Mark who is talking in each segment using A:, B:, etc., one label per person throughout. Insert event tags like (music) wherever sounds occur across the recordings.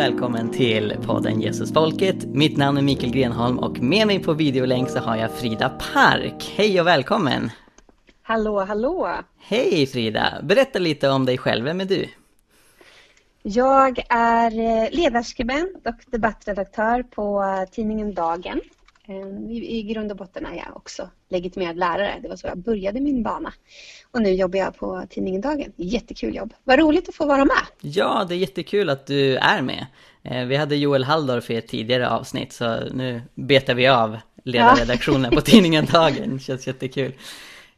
A: välkommen till podden Jesusfolket. Mitt namn är Mikael Grenholm och med mig på videolänk så har jag Frida Park. Hej och välkommen!
B: Hallå, hallå!
A: Hej Frida! Berätta lite om dig själv, vem är du?
B: Jag är eh, ledarskribent och debattredaktör på tidningen Dagen. Eh, I grund och botten är jag också legitimerad lärare. Det var så jag började min bana. Och nu jobbar jag på tidningen Dagen. Jättekul jobb. Vad roligt att få vara med.
A: Ja, det är jättekul att du är med. Eh, vi hade Joel Halldorf i ett tidigare avsnitt så nu betar vi av ledarredaktionen ja. på tidningen Dagen. Det känns jättekul.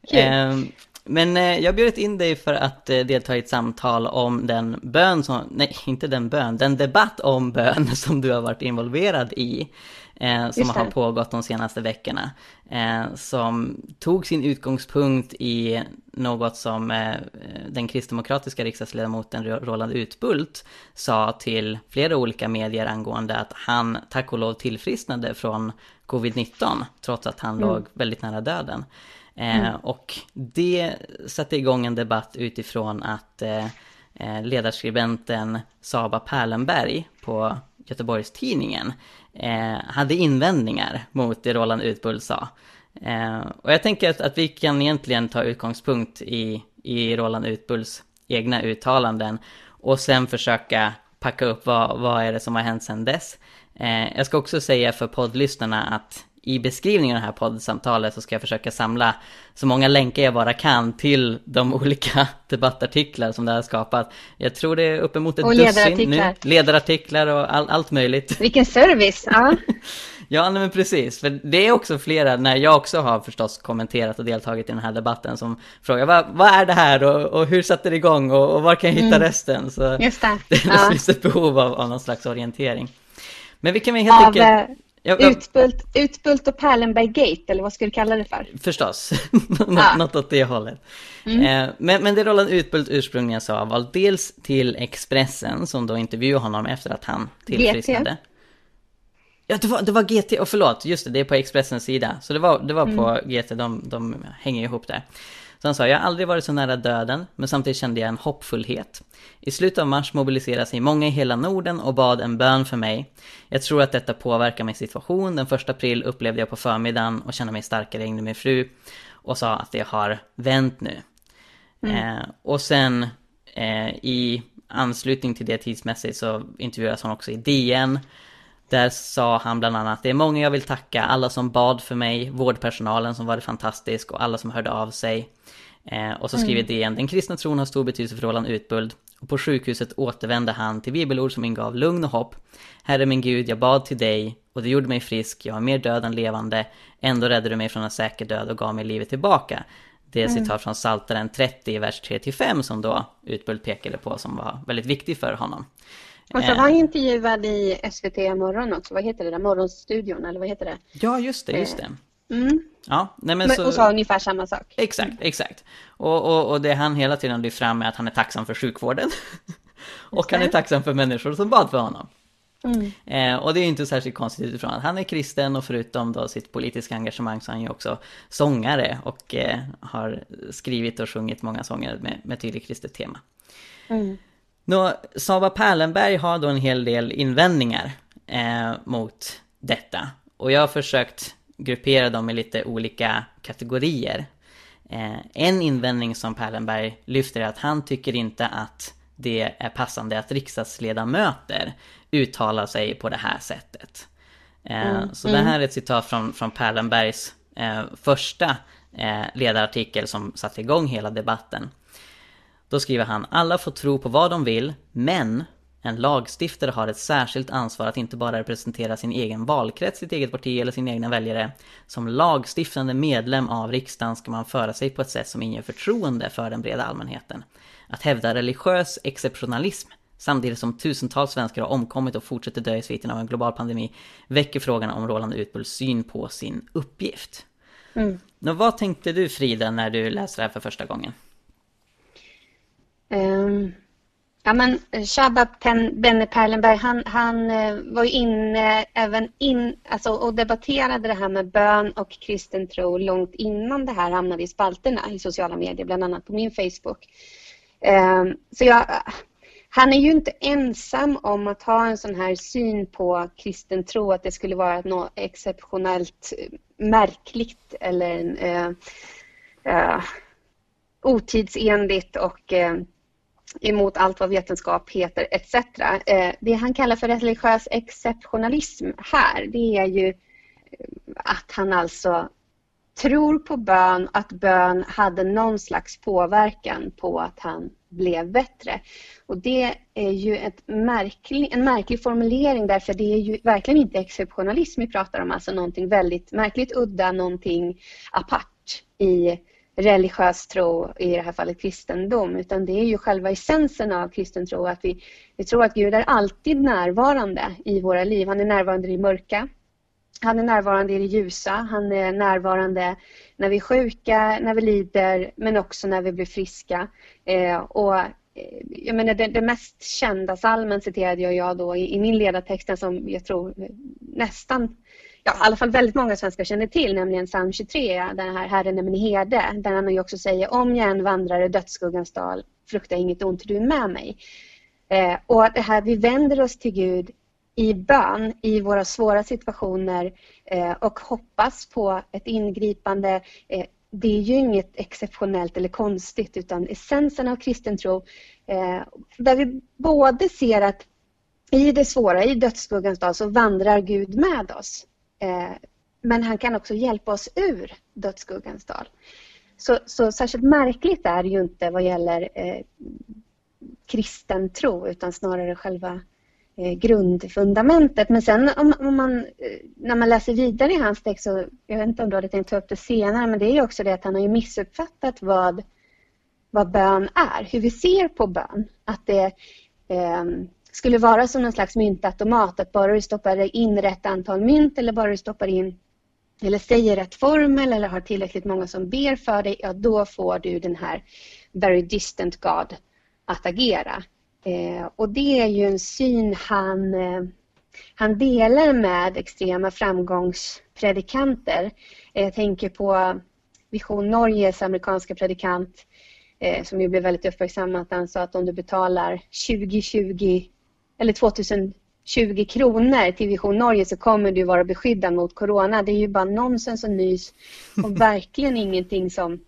A: Kul. Ehm, men eh, jag har bjudit in dig för att delta i ett samtal om den bön som, nej inte den bön, den debatt om bön (laughs) som du har varit involverad i eh, som har pågått de senaste veckorna. Eh, som tog sin utgångspunkt i något som eh, den kristdemokratiska riksdagsledamoten Roland Utbult sa till flera olika medier angående att han tack och lov tillfrisknade från covid-19 trots att han mm. låg väldigt nära döden. Eh, mm. Och det satte igång en debatt utifrån att eh, eh, ledarskribenten Saba Perlenberg på Göteborgs-Tidningen eh, hade invändningar mot det Roland Utbult sa. Eh, och jag tänker att, att, vi kan egentligen ta utgångspunkt i, i Roland Utbults egna uttalanden och sen försöka packa upp vad, vad är det som har hänt sedan dess. Eh, jag ska också säga för poddlyssnarna att i beskrivningen av det här poddsamtalet så ska jag försöka samla så många länkar jag bara kan till de (laughs) olika debattartiklar som det har skapat. Jag tror det är uppemot ett och dussin nu. Ledarartiklar och all, allt möjligt. (laughs)
B: Vilken service! Ja,
A: ja men precis. För det är också flera, när jag också har förstås kommenterat och deltagit i den här debatten, som frågar vad, vad är det här och, och hur satte det igång och, och var kan jag hitta mm. resten? Så
B: Just det. (laughs)
A: det ja. finns ett behov av, av någon slags orientering. Men vi kan väl helt enkelt...
B: Eh, Ja, ja. Utbult, Utbult och Perlenberg Gate, eller vad ska du kalla det för?
A: Förstås, (laughs) ja. något åt det hållet. Mm. Eh, men, men det Roland Utbult ursprungligen sa var dels till Expressen, som då intervjuade honom efter att han tillfrisknade. GT. Ja, det var, det var GT, och förlåt, just det, det är på Expressens sida. Så det var, det var på mm. GT, de, de hänger ihop där. Så han sa, jag har aldrig varit så nära döden, men samtidigt kände jag en hoppfullhet. I slutet av mars mobiliserade sig många i hela Norden och bad en bön för mig. Jag tror att detta påverkar min situation. Den första april upplevde jag på förmiddagen och kände mig starkare ringde min fru och sa att det har vänt nu. Mm. Eh, och sen eh, i anslutning till det tidsmässigt så intervjuas hon också i DN. Där sa han bland annat, det är många jag vill tacka, alla som bad för mig, vårdpersonalen som varit fantastisk och alla som hörde av sig. Eh, och så skriver mm. DN, den kristna tron har stor betydelse för Roland Utbuld. Och på sjukhuset återvände han till bibelord som ingav lugn och hopp. Herre min Gud, jag bad till dig och du gjorde mig frisk, jag var mer död än levande. Ändå räddade du mig från en säker död och gav mig livet tillbaka. Det är mm. citat från Psaltaren 30, vers 3-5 som då Utbult pekade på som var väldigt viktig för honom.
B: Och så var han eh. intervjuad i SVT morgon också, vad heter det där, Morgonstudion eller vad heter det?
A: Ja, just det, just det. Mm. Ja,
B: nej men, men så... Och sa ungefär samma sak.
A: Exakt, mm. exakt. Och, och, och det han hela tiden lyft fram är att han är tacksam för sjukvården. (laughs) och han är tacksam för människor som bad för honom. Mm. Eh, och det är inte särskilt konstigt utifrån att han är kristen och förutom då sitt politiska engagemang så är han ju också sångare och eh, har skrivit och sjungit många sånger med, med tydligt kristet tema. Mm. Nå, Sava Perlenberg har då en hel del invändningar eh, mot detta. Och jag har försökt gruppera dem i lite olika kategorier. Eh, en invändning som Perlenberg lyfter är att han tycker inte att det är passande att riksdagsledamöter uttalar sig på det här sättet. Eh, mm. Så det här är ett citat från, från Perlenbergs eh, första eh, ledarartikel som satte igång hela debatten. Då skriver han, alla får tro på vad de vill, men en lagstiftare har ett särskilt ansvar att inte bara representera sin egen valkrets, sitt eget parti eller sina egna väljare. Som lagstiftande medlem av riksdagen ska man föra sig på ett sätt som inger förtroende för den breda allmänheten. Att hävda religiös exceptionalism samtidigt som tusentals svenskar har omkommit och fortsätter dö i sviten av en global pandemi väcker frågan om Roland Utbults syn på sin uppgift. Mm. Nå, vad tänkte du Frida när du läste det här för första gången?
B: Um, Ja, men eh, Shabab Benne Perlenberg, han, han eh, var ju inne även in, alltså, och debatterade det här med bön och kristen tro långt innan det här hamnade i spalterna i sociala medier, bland annat på min Facebook. Ehm, så jag, han är ju inte ensam om att ha en sån här syn på kristen tro, att det skulle vara något exceptionellt eh, märkligt eller en, uh, otidsenligt och uh, emot allt vad vetenskap heter etc. Eh, det han kallar för religiös exceptionalism här, det är ju eh, att han alltså tror på bön, att bön hade någon slags påverkan på att han blev bättre. Och det är ju ett märklig, en märklig formulering därför det är ju verkligen inte exceptionalism vi pratar om, alltså någonting väldigt märkligt udda, någonting apart i religiös tro, i det här fallet kristendom, utan det är ju själva essensen av kristen tro, att vi, vi tror att Gud är alltid närvarande i våra liv. Han är närvarande i mörka, han är närvarande i det ljusa, han är närvarande när vi är sjuka, när vi lider, men också när vi blir friska. Eh, och eh, jag menar, den, den mest kända salmen citerade jag, jag då i, i min ledartext som jag tror nästan ja, i alla fall väldigt många svenskar känner till, nämligen psalm 23, den här Herren är min herde, där han ju också säger om jag än vandrar i dödsskuggans dal, frukta inget ont, du är med mig. Eh, och det här, vi vänder oss till Gud i bön i våra svåra situationer eh, och hoppas på ett ingripande. Eh, det är ju inget exceptionellt eller konstigt utan essensen av kristen tro eh, där vi både ser att i det svåra, i dödsskuggans dag, så vandrar Gud med oss. Eh, men han kan också hjälpa oss ur dödsskuggans dal. Så, så särskilt märkligt är det ju inte vad gäller eh, kristen tro utan snarare själva eh, grundfundamentet. Men sen om, om, man, eh, när man läser vidare i hans text, så, jag vet inte om du hade tänkt ta upp det senare, men det är ju också det att han har ju missuppfattat vad, vad bön är, hur vi ser på bön. Att det eh, skulle vara som en slags myntautomat, att bara du stoppar in rätt antal mynt eller bara du stoppar in eller säger rätt formel eller har tillräckligt många som ber för dig, ja då får du den här very distant God att agera. Eh, och det är ju en syn han, eh, han delar med extrema framgångspredikanter. Eh, jag tänker på Vision Norges amerikanska predikant eh, som ju blev väldigt uppmärksammad. Han sa att om du betalar 2020 eller 2020 kronor till Vision Norge så kommer du vara beskyddad mot corona. Det är ju bara nonsens och nys och (laughs) verkligen ingenting som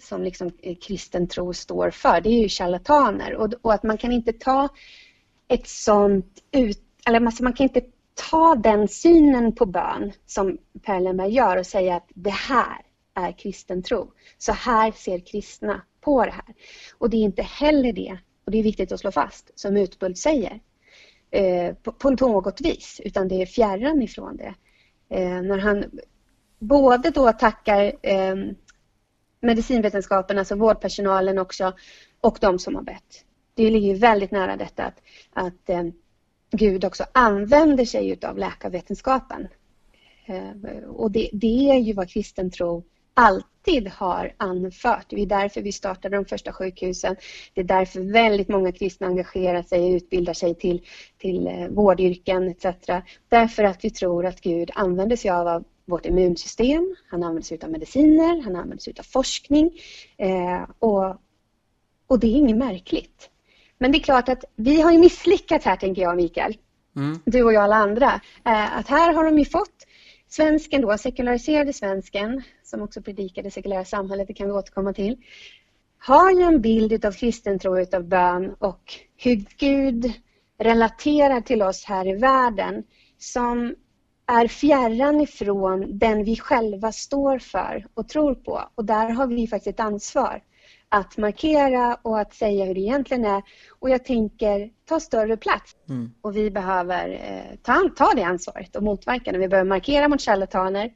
B: som liksom kristen tro står för. Det är ju charlataner och, och att man kan inte ta ett sånt ut, eller alltså man kan inte ta den synen på bön som Per Lemberg gör och säga att det här är kristen tro. Så här ser kristna på det här. Och det är inte heller det, och det är viktigt att slå fast, som Utbult säger eh, på, på något vis, utan det är fjärran ifrån det. Eh, när han både då tackar eh, medicinvetenskapen, alltså vårdpersonalen också, och de som har bett. Det ligger väldigt nära detta att, att eh, Gud också använder sig av läkarvetenskapen. Eh, och det, det, är ju vad kristen tro alltid har anfört. Det är därför vi startade de första sjukhusen. Det är därför väldigt många kristna engagerar sig och utbildar sig till, till eh, vårdyrken etc. Därför att vi tror att Gud använder sig av vårt immunsystem, han använder sig av mediciner, han använder sig av forskning eh, och, och det är inget märkligt. Men det är klart att vi har ju misslyckats här tänker jag Mikael, mm. du och jag och alla andra. Eh, att här har de ju fått svensken då, sekulariserade svensken som också predikar det sekulära samhället, det kan vi återkomma till, har ju en bild av kristen tro utav bön och hur Gud relaterar till oss här i världen som är fjärran ifrån den vi själva står för och tror på. Och där har vi faktiskt ett ansvar att markera och att säga hur det egentligen är. Och jag tänker ta större plats. Mm. Och vi behöver eh, ta, ta det ansvaret och motverka det. Vi behöver markera mot charlataner.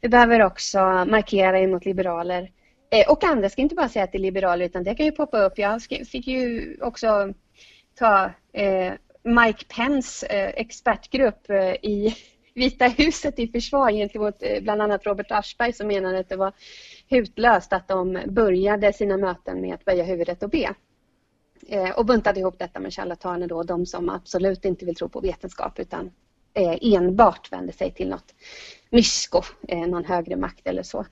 B: Vi behöver också markera mot liberaler. Eh, och andra ska inte bara säga att det är liberaler utan det kan ju poppa upp. Jag fick ju också ta eh, Mike Pence eh, expertgrupp eh, i (laughs) Vita huset i försvar gentemot eh, bland annat Robert Aschberg som menade att det var hutlöst att de började sina möten med att böja huvudet och be. Eh, och buntade ihop detta med charlataner då, de som absolut inte vill tro på vetenskap utan enbart vänder sig till något mysko, någon högre makt eller så.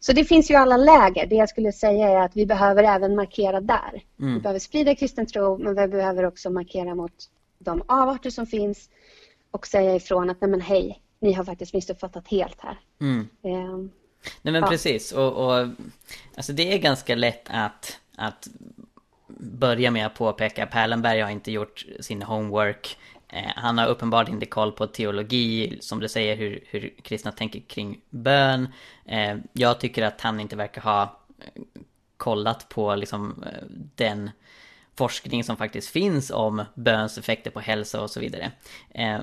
B: Så det finns ju alla läger. Det jag skulle säga är att vi behöver även markera där. Mm. Vi behöver sprida kristen tro men vi behöver också markera mot de avarter som finns och säga ifrån att nej men hej, ni har faktiskt missuppfattat helt här.
A: Mm. Nej men ja. precis och, och alltså det är ganska lätt att, att börja med att påpeka Perlenberg har inte gjort sin homework Eh, han har uppenbarligen inte koll på teologi, som du säger, hur, hur kristna tänker kring bön. Eh, jag tycker att han inte verkar ha eh, kollat på liksom den forskning som faktiskt finns om böns effekter på hälsa och så vidare.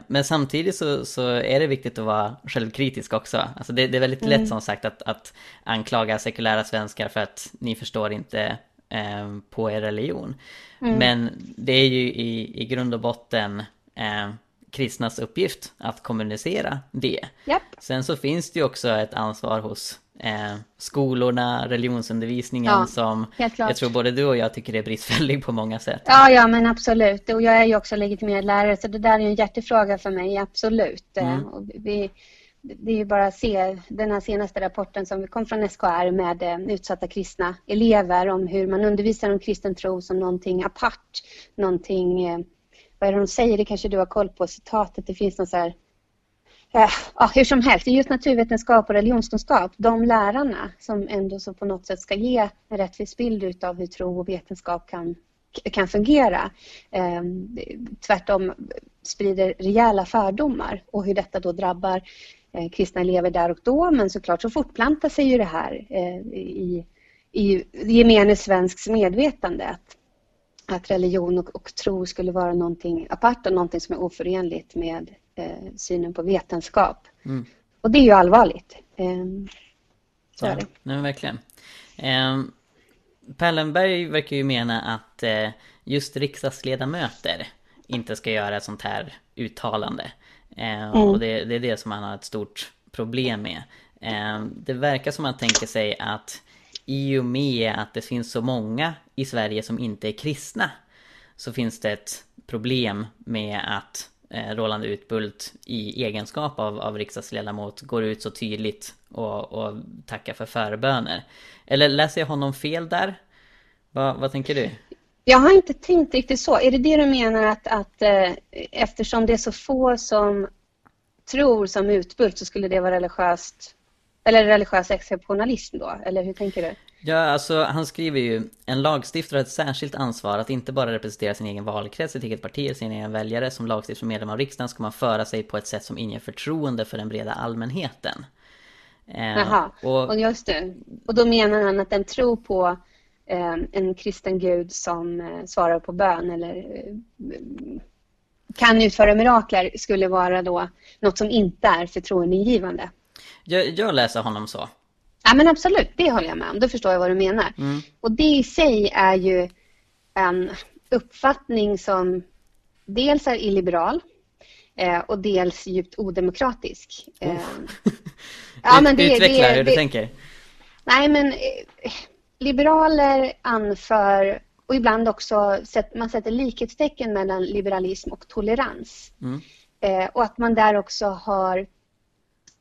A: Men samtidigt så, så är det viktigt att vara självkritisk också. Alltså det, det är väldigt mm. lätt som sagt att, att anklaga sekulära svenskar för att ni förstår inte eh, på er religion. Mm. Men det är ju i, i grund och botten eh, kristnas uppgift att kommunicera det.
B: Yep.
A: Sen så finns det ju också ett ansvar hos eh, skolorna, religionsundervisningen ja, som jag tror både du och jag tycker är bristfällig på många sätt.
B: Ja, ja men absolut. Och jag är ju också legitimerad lärare så det där är en hjärtefråga för mig, absolut. Eh, mm. Vi, det är ju bara att se den här senaste rapporten som kom från SKR med eh, utsatta kristna elever om hur man undervisar om kristen tro som någonting apart, någonting eh, vad är det de säger, det kanske du har koll på, citatet, det finns någon så här Eh, ja, hur som helst, just naturvetenskap och religionskunskap, de lärarna som ändå så på något sätt ska ge en rättvis bild av hur tro och vetenskap kan, kan fungera. Eh, tvärtom sprider rejäla fördomar och hur detta då drabbar eh, kristna elever där och då men såklart så fortplantar sig ju det här eh, i, i gemene svensks medvetande att att religion och, och, tro skulle vara någonting apart och någonting som är oförenligt med eh, synen på vetenskap. Mm. Och det är ju allvarligt. Eh,
A: så ja, är det. Nej, verkligen. Eh, Pallenberg verkar ju mena att eh, just riksdagsledamöter inte ska göra ett sånt här uttalande. Eh, mm. Och det, det, är det som han har ett stort problem med. Eh, det verkar som att han tänker sig att i och med att det finns så många i Sverige som inte är kristna så finns det ett problem med att eh, Roland Utbult i egenskap av, av riksdagsledamot går ut så tydligt och, och tackar för förböner. Eller läser jag honom fel där? Va, vad tänker du?
B: Jag har inte tänkt riktigt så. Är det det du menar att, att eh, eftersom det är så få som tror som Utbult så skulle det vara religiöst eller religiös exceptionalism då, eller hur tänker du?
A: Ja, alltså han skriver ju En lagstiftare har ett särskilt ansvar att inte bara representera sin egen valkrets, sitt eget parti eller sina egna väljare. Som lagstiftare medlem av riksdagen ska man föra sig på ett sätt som inger förtroende för den breda allmänheten.
B: Eh, Jaha, och, och just det. Och då menar han att en tro på eh, en kristen gud som eh, svarar på bön eller eh, kan utföra mirakler skulle vara då något som inte är förtroendeingivande.
A: Jag, jag läser honom så.
B: Ja men absolut, det håller jag med om. Då förstår jag vad du menar. Mm. Och det i sig är ju en uppfattning som dels är illiberal eh, och dels djupt odemokratisk.
A: Oh. Eh, (laughs) ja, men det, Utveckla det, hur det, du tänker.
B: Nej men eh, liberaler anför och ibland också man sätter likhetstecken mellan liberalism och tolerans. Mm. Eh, och att man där också har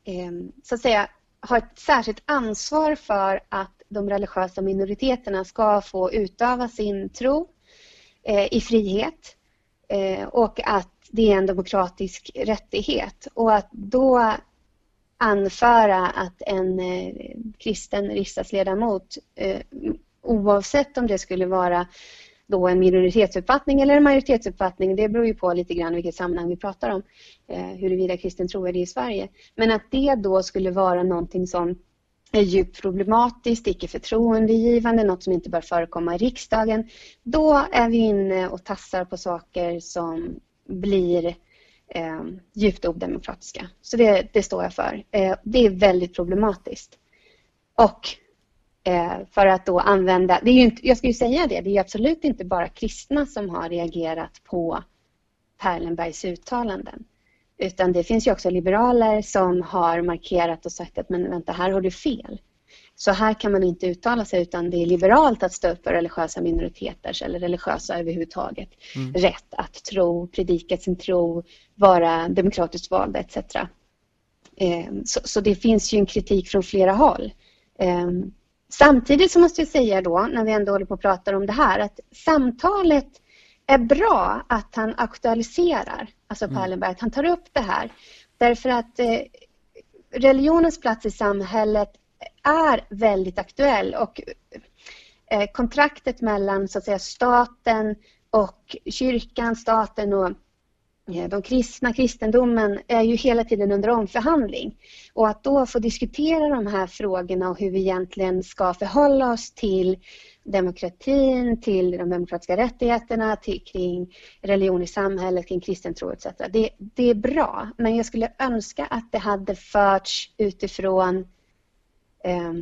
B: Eh, så att säga, har ett särskilt ansvar för att de religiösa minoriteterna ska få utöva sin tro eh, i frihet eh, och att det är en demokratisk rättighet. Och att då anföra att en kristen riksdagsledamot oavsett om det skulle vara då en minoritetsuppfattning eller en majoritetsuppfattning. Det beror ju på lite grann vilket sammanhang vi pratar om, eh, huruvida kristen tro är det i Sverige. Men att det då skulle vara någonting som är djupt problematiskt, icke förtroendegivande, något som inte bör förekomma i riksdagen. Då är vi inne och tassar på saker som blir eh, djupt odemokratiska. Så det, det står jag för. Eh, det är väldigt problematiskt. Och för att då använda, det är inte, jag ska ju säga det, det är absolut inte bara kristna som har reagerat på Perlenbergs uttalanden. Utan det finns ju också liberaler som har markerat och sagt att men vänta, här har du fel. Så här kan man inte uttala sig utan det är liberalt att stå upp för religiösa minoriteters eller religiösa överhuvudtaget mm. rätt att tro, predika sin tro, vara demokratiskt valda etc. Eh, så, så det finns ju en kritik från flera håll. Samtidigt så måste jag säga då, när vi ändå håller på att prata om det här, att samtalet är bra att han aktualiserar, alltså mm. Perlenberg, att han tar upp det här. Därför att eh, religionens plats i samhället är väldigt aktuell och eh, kontraktet mellan så att säga, staten och kyrkan, staten och Eh, de kristna, kristendomen är ju hela tiden under omförhandling. Och att då få diskutera de här frågorna och hur vi egentligen ska förhålla oss till demokratin, till de demokratiska rättigheterna, till, kring religion i samhället, kring kristen tro etc. Det, det är bra, men jag skulle önska att det hade förts utifrån eh,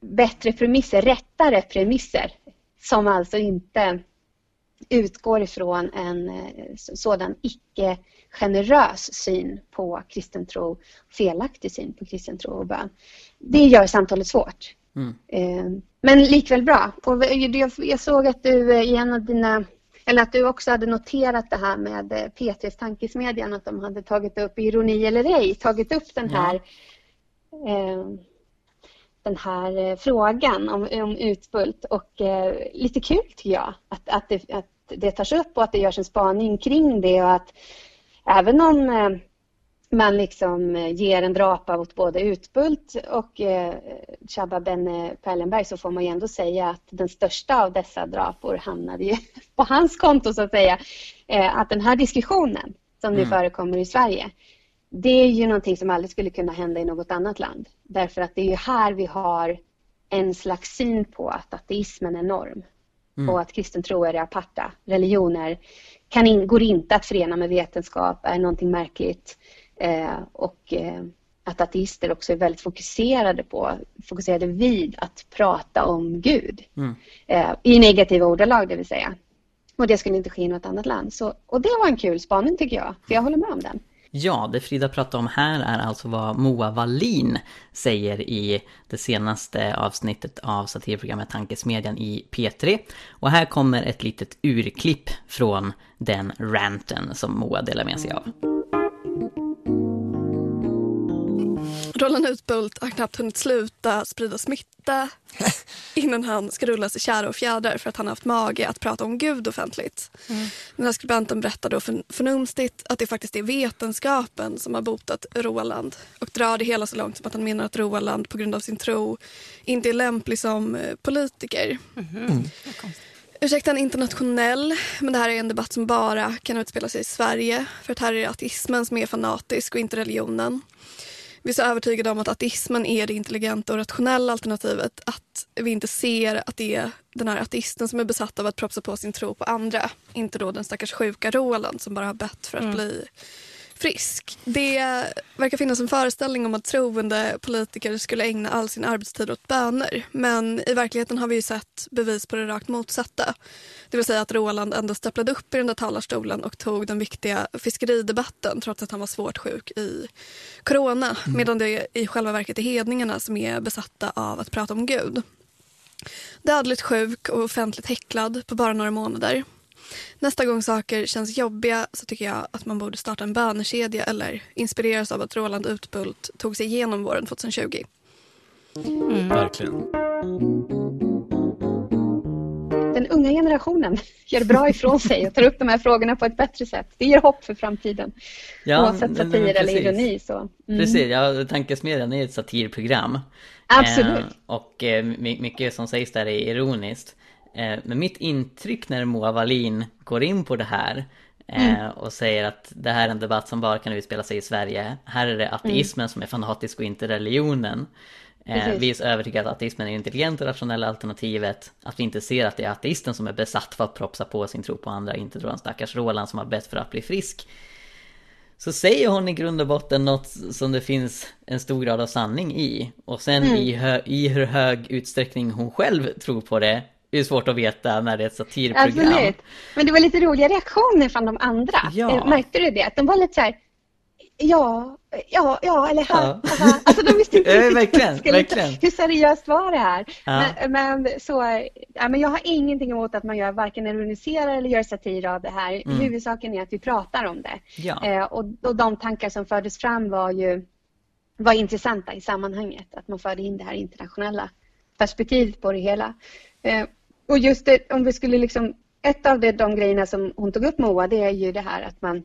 B: bättre premisser, rättare premisser som alltså inte utgår ifrån en eh, sådan icke-generös syn på kristen tro, felaktig syn på kristen tro och bön. Det gör samtalet svårt. Mm. Eh, men likväl bra. Och jag såg att du i en av dina eller att du också hade noterat det här med eh, P3s tankesmedjan, att de hade tagit upp, ironi eller ej, tagit upp den här, ja. eh, den här frågan om, om Utbult. Och eh, lite kul tycker jag att, att, det, att det tas upp och att det görs en spaning kring det och att även om eh, man liksom eh, ger en drapa åt både Utbult och eh, Shabba Benne Perlenberg så får man ju ändå säga att den största av dessa drapor hamnade ju (laughs) på hans konto så att säga. Att den här diskussionen som nu mm. förekommer i Sverige det är ju någonting som aldrig skulle kunna hända i något annat land. Därför att det är ju här vi har en slags syn på att ateismen är norm mm. och att kristen tro är det aparta. Religioner kan in, går inte att förena med vetenskap, är någonting märkligt. Eh, och eh, att ateister också är väldigt fokuserade på, fokuserade vid att prata om Gud. Mm. Eh, I negativa ordalag, det vill säga. Och det skulle inte ske i något annat land. Så, och det var en kul spaning tycker jag, för jag håller med om den.
A: Ja, det Frida pratar om här är alltså vad Moa Wallin säger i det senaste avsnittet av satirprogrammet Tankesmedjan i P3. Och här kommer ett litet urklipp från den ranten som Moa delar med sig av.
C: Roland Utbult har knappt hunnit sluta sprida smitta (laughs) innan han ska rullas i kära och fjädrar för att han har haft mage att prata om Gud offentligt. Mm. Den här skribenten berättar då för, förnumstigt att det faktiskt är vetenskapen som har botat Roland och drar det hela så långt som att han menar att Roland på grund av sin tro inte är lämplig som eh, politiker. Mm. Mm. Ursäkta en internationell, men det här är en debatt som bara kan utspela sig i Sverige. För att här är det ateismen som är fanatisk och inte religionen. Vi är så övertygade om att ateismen är det intelligenta och rationella alternativet att vi inte ser att det är den här ateisten som är besatt av att propsa på sin tro på andra. Inte då den stackars sjuka Roland som bara har bett för att mm. bli frisk. Det verkar finnas en föreställning om att troende politiker skulle ägna all sin arbetstid åt böner. Men i verkligheten har vi ju sett bevis på det rakt motsatta. Det vill säga att Roland ändå stapplade upp i den där talarstolen och tog den viktiga fiskeridebatten trots att han var svårt sjuk i corona. Mm. Medan det i själva verket är hedningarna som är besatta av att prata om Gud. Dödligt sjuk och offentligt häcklad på bara några månader. Nästa gång saker känns jobbiga så tycker jag att man borde starta en bönekedja eller inspireras av att Roland Utbult tog sig igenom våren 2020.
D: Mm. Verkligen.
B: Den unga generationen gör bra ifrån sig och tar upp de här frågorna på ett bättre sätt. Det ger hopp för framtiden. Ja, Oavsett satir eller ironi. Så.
A: Mm. Precis, ja, Tankesmedjan är ett satirprogram.
B: Absolut. Eh,
A: och eh, mycket som sägs där är ironiskt. Eh, men mitt intryck när Moa Wallin går in på det här eh, mm. och säger att det här är en debatt som bara kan utspela sig i Sverige. Här är det ateismen mm. som är fanatisk och inte religionen. Eh, Precis. Vi är så övertygade att ateismen är det intelligenta och rationella alternativet. Att vi inte ser att det är ateisten som är besatt för att propsa på sin tro på andra, inte då en stackars Roland som har bett för att bli frisk. Så säger hon i grund och botten något som det finns en stor grad av sanning i. Och sen mm. i, i hur hög utsträckning hon själv tror på det det är svårt att veta när det är ett satirprogram. Absolut.
B: Men det var lite roliga reaktioner från de andra. Ja. Eh, märkte du det? Att de var lite så här, ja, ja, ja, eller ha, ja. Aha. Alltså de visste inte (laughs)
A: riktigt verkligen, verkligen.
B: hur seriöst var det här. Ja. Men, men, så, ja, men jag har ingenting emot att man gör varken ironiserar eller gör satir av det här. Mm. Huvudsaken är att vi pratar om det. Ja. Eh, och, och de tankar som fördes fram var ju var intressanta i sammanhanget. Att man förde in det här internationella perspektivet på det hela. Eh, och just det, om vi skulle liksom, ett av de, de grejerna som hon tog upp Moa, det är ju det här att man,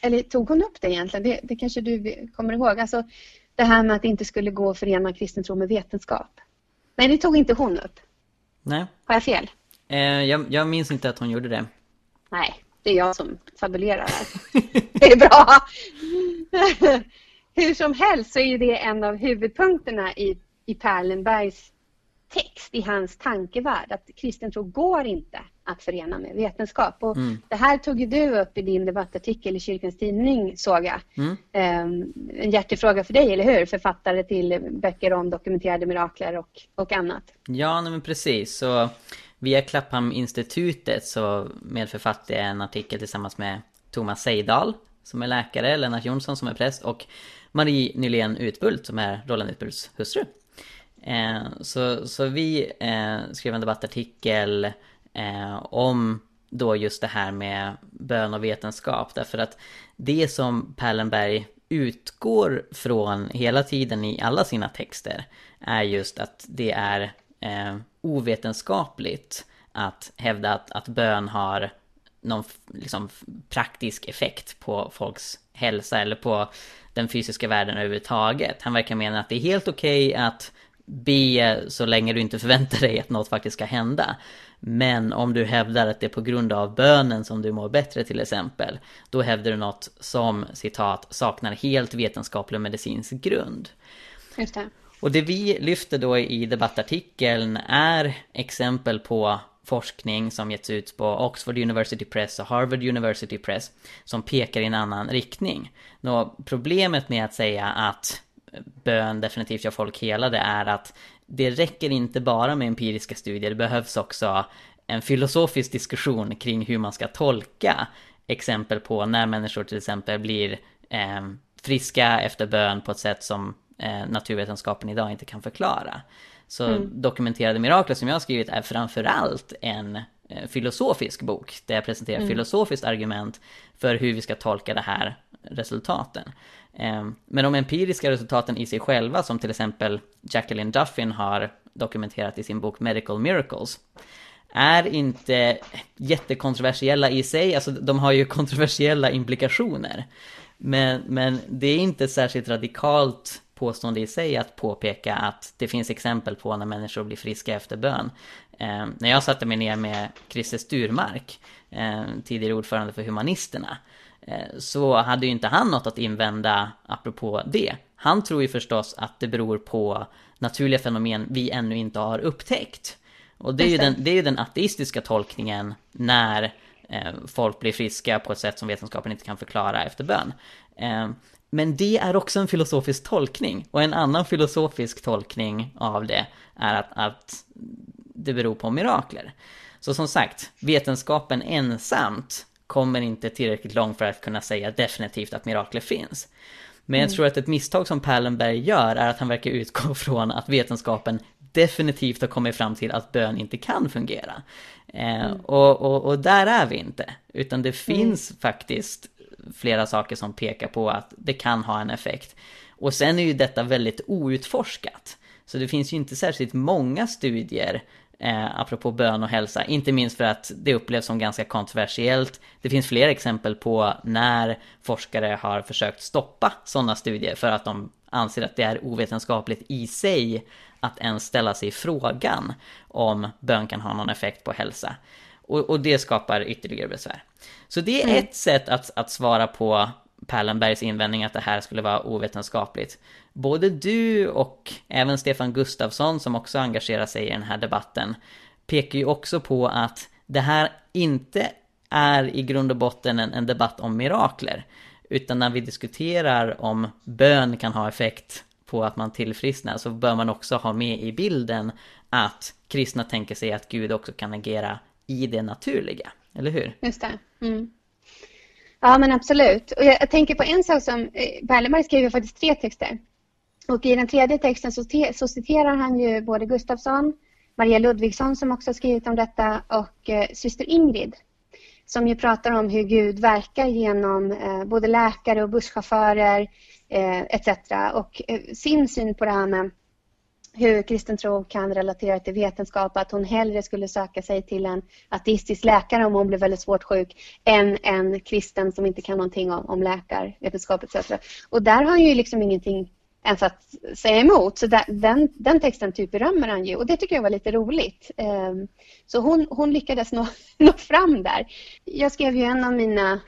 B: eller tog hon upp det egentligen? Det, det kanske du kommer ihåg. Alltså det här med att det inte skulle gå att förena kristen tro med vetenskap. Nej, det tog inte hon upp.
A: Nej.
B: Har jag fel?
A: Eh, jag, jag minns inte att hon gjorde det.
B: Nej, det är jag som fabulerar här. (laughs) det är bra. (laughs) Hur som helst så är det en av huvudpunkterna i, i Perlenbergs text, i hans tankevärld, att kristen tro går inte att förena med vetenskap. Och mm. Det här tog du upp i din debattartikel i Kyrkans Tidning, såg jag. Mm. Um, en hjärtefråga för dig, eller hur? Författare till böcker om dokumenterade mirakler och, och annat.
A: Ja, men precis. Så via Clapham-institutet så medförfattade jag en artikel tillsammans med Thomas Seidal som är läkare, Lennart Jonsson som är präst och Marie Nylén Utbult som är Roland Utbults hustru. Eh, så, så vi eh, skrev en debattartikel eh, om då just det här med bön och vetenskap därför att det som Pallenberg utgår från hela tiden i alla sina texter är just att det är eh, ovetenskapligt att hävda att, att bön har någon liksom, praktisk effekt på folks hälsa eller på den fysiska världen överhuvudtaget. Han verkar mena att det är helt okej okay att be så länge du inte förväntar dig att något faktiskt ska hända. Men om du hävdar att det är på grund av bönen som du mår bättre till exempel, då hävdar du något som citat saknar helt vetenskaplig och medicinsk grund.
B: Just det.
A: Och det vi lyfter då i debattartikeln är exempel på forskning som getts ut på Oxford University Press och Harvard University Press som pekar i en annan riktning. Nå, problemet med att säga att bön definitivt gör folk helade är att det räcker inte bara med empiriska studier, det behövs också en filosofisk diskussion kring hur man ska tolka exempel på när människor till exempel blir eh, friska efter bön på ett sätt som eh, naturvetenskapen idag inte kan förklara. Så mm. Dokumenterade mirakler som jag har skrivit är framförallt en filosofisk bok där jag presenterar mm. filosofiskt argument för hur vi ska tolka de här resultaten. Eh, men de empiriska resultaten i sig själva som till exempel Jacqueline Duffin har dokumenterat i sin bok Medical Miracles är inte jättekontroversiella i sig, alltså de har ju kontroversiella implikationer. Men, men det är inte särskilt radikalt påstående i sig att påpeka att det finns exempel på när människor blir friska efter bön. Eh, när jag satte mig ner med Christer Sturmark, eh, tidigare ordförande för Humanisterna, eh, så hade ju inte han något att invända apropå det. Han tror ju förstås att det beror på naturliga fenomen vi ännu inte har upptäckt. Och det är ju den, det är ju den ateistiska tolkningen när eh, folk blir friska på ett sätt som vetenskapen inte kan förklara efter bön. Eh, men det är också en filosofisk tolkning. Och en annan filosofisk tolkning av det är att, att det beror på mirakler. Så som sagt, vetenskapen ensamt kommer inte tillräckligt långt för att kunna säga definitivt att mirakler finns. Men jag mm. tror att ett misstag som Perlenberg gör är att han verkar utgå (laughs) från att vetenskapen definitivt har kommit fram till att bön inte kan fungera. Eh, mm. och, och, och, där är vi inte. Utan det finns mm. faktiskt flera saker som pekar på att det kan ha en effekt. Och sen är ju detta väldigt outforskat. Så det finns ju inte särskilt många studier eh, apropå bön och hälsa, inte minst för att det upplevs som ganska kontroversiellt. Det finns fler exempel på när forskare har försökt stoppa sådana studier för att de anser att det är ovetenskapligt i sig att ens ställa sig frågan om bön kan ha någon effekt på hälsa. Och, och det skapar ytterligare besvär. Så det är mm. ett sätt att, att svara på Perlenbergs invändning att det här skulle vara ovetenskapligt. Både du och även Stefan Gustafsson som också engagerar sig i den här debatten pekar ju också på att det här inte är i grund och botten en, en debatt om mirakler. Utan när vi diskuterar om bön kan ha effekt på att man tillfrisknar så bör man också ha med i bilden att kristna tänker sig att Gud också kan agera i det naturliga, eller hur?
B: Just det. Mm. Ja, men absolut. Och jag, jag, tänker på en sak som eh, Berlemark skriver faktiskt tre texter. Och i den tredje texten så, så citerar han ju både Gustafsson, Maria Ludvigsson som också har skrivit om detta och eh, syster Ingrid. som ju pratar om hur Gud verkar genom eh, både läkare och busschaufförer eh, etc. Och eh, sin syn på det här med hur kristen tro kan relatera till vetenskap, att hon hellre skulle söka sig till en ateistisk läkare om hon blev väldigt svårt sjuk än en kristen som inte kan någonting om, om läkarvetenskap etc. Och där har han ju liksom ingenting ens att säga emot. Så den, den texten typ berömmer han ju och det tycker jag var lite roligt. Ehm, så hon, hon lyckades nå, (laughs) nå fram där. Jag skrev ju en av mina,